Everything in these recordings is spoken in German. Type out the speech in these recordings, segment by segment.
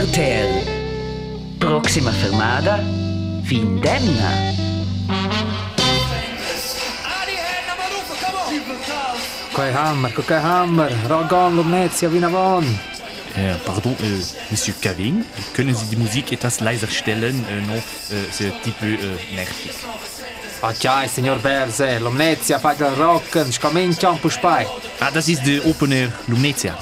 RTL. Proxima fermada. Findemna. Kein Hammer, kein Hammer. Ragan Lumnezia Vinavon. Äh, pardon, äh, Monsieur Caving, können Sie die Musik etwas leiser stellen? Äh, non, äh, c'est un petit peu äh, nervig. Acciai, signor Berse. Lumnezia fai il rocken. Scominciamo un spai. Ah, das ist der Opener Lumnezia.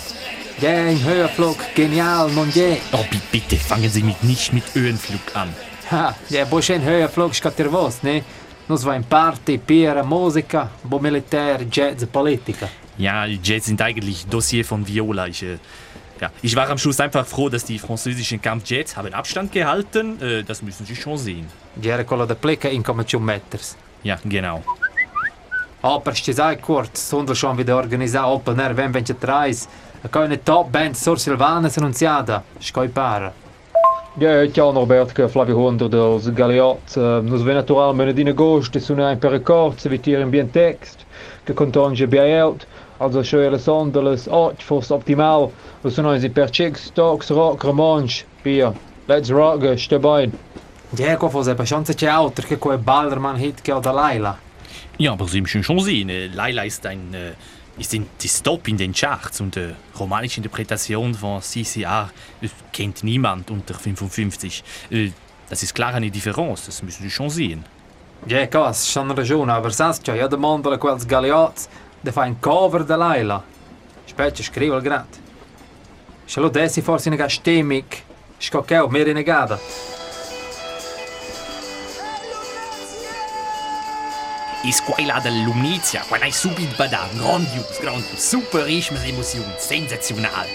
Gehen, Höhenflug. Genial, non je. Oh, bi- bitte, fangen Sie mich nicht mit Höhenflug an. Ha, ja, bo schön Höhenflug, scatter vos, ne? Nus va in party, Piera, Musica, bo Militär, Jazz, Politica. Ja, Jazz sind eigentlich Dossier von Viola. Ich, äh, ja, ich war am Schluss einfach froh, dass die französischen Kampfjets haben Abstand gehalten. Äh, das müssen Sie schon sehen. Gere quello de Plecca in come ciù metters. Ja, genau. aber stesai kurz sondel schon wieder organisa opel ner wenn 23, e a keine top band sur silvanes annunciada scoi para Ja, ciao Norbert, che Flavio Hondo del Galeot. Eh, Nos ven naturalmente in agosto, su un per record, se vi tira in bien text, che contonge bei out, also schöne Sondeles, 8, forse optimal, lo sono in per chicks, stocks, rock, romance, via. Let's rock, eh, ste bein. Ja, qua forse è abbastanza c'è altro che quel Ballerman hit che ho da Laila. Ja, aber Sie müssen schon sehen, äh, Laila ist ein äh, ist in die Stop in den Charts und äh, romanische Interpretation von CCR äh, kennt niemand unter 55. Äh, das ist klar eine Differenz, das müssen Sie schon sehen. Diego, has schon ragione, aber sans c'è, io demando a quels Galeots, de fa un cover da Laila. Specie, scrivo il grat. Se lo dessi forse nega stemmig, scoccheo, mi renegada. Ist quella da Lumnizia, quella è subito bada, grandios, grandios, super richmes Emotionen, sensational.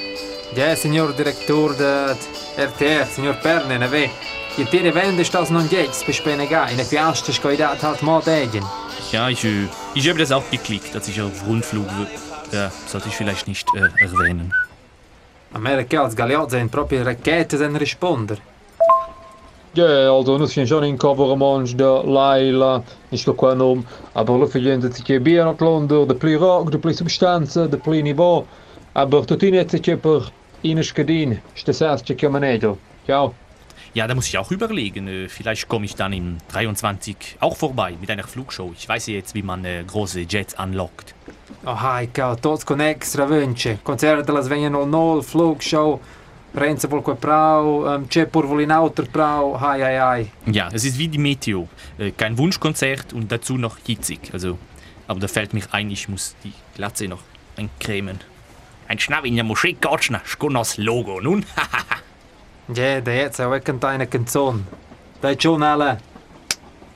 Ja, signor Direktor de RTR, signor Perne, ne ve. Je tire vende stas non jetzt, bespene ga, in e fiaste scoidat halt mod egen. Ja, ich, äh, ich habe das auch geklickt, dass ich auf Rundflug. Ja, sollte ich vielleicht nicht äh, erwähnen. Amerika als Galeot sind proprio Raketen sen risponder. Ja, also sind schon in cover romanche de Laila, nicht so qua nom, aber lo figlien sich che bien at London, de pli rock, de pli substanza, de pli niveau, aber tutin jetzt che per ines cadin, ste sas che chiamanedo. Ciao. Ja, da muss ich auch überlegen. Äh, vielleicht komme ich dann im 23 auch vorbei mit einer Flugshow. Ich weiß ja jetzt, wie man äh, große Jets anlockt. Oh, hajka, tots con extra vence. Concert della Svenja 00, Flugshow, Vol que prau, c'è pur in auter prau, hai hai hai. Ja, es ist wie die Meteo. Äh, kein Wunschkonzert und dazu noch hitzig. Also, aber da fällt mich ein, ich muss die Glatze noch eincremen. Ein Schnapp in der Moschee Gotschner, Skonas Logo. Nun, Ja, da jetzt auch eine Canzon. Da ist schon alle.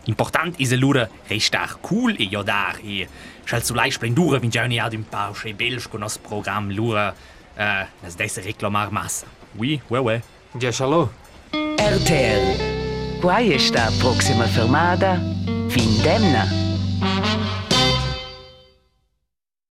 Important ist allora restar cool e iodar e schal su lai splendura vingiani ad un pauche belge con nos program lura uh, nas desse reclamar massa. Oui, ouais, ouais. Ya shalom. RTL. Quai está a próxima filmada? Fim demna.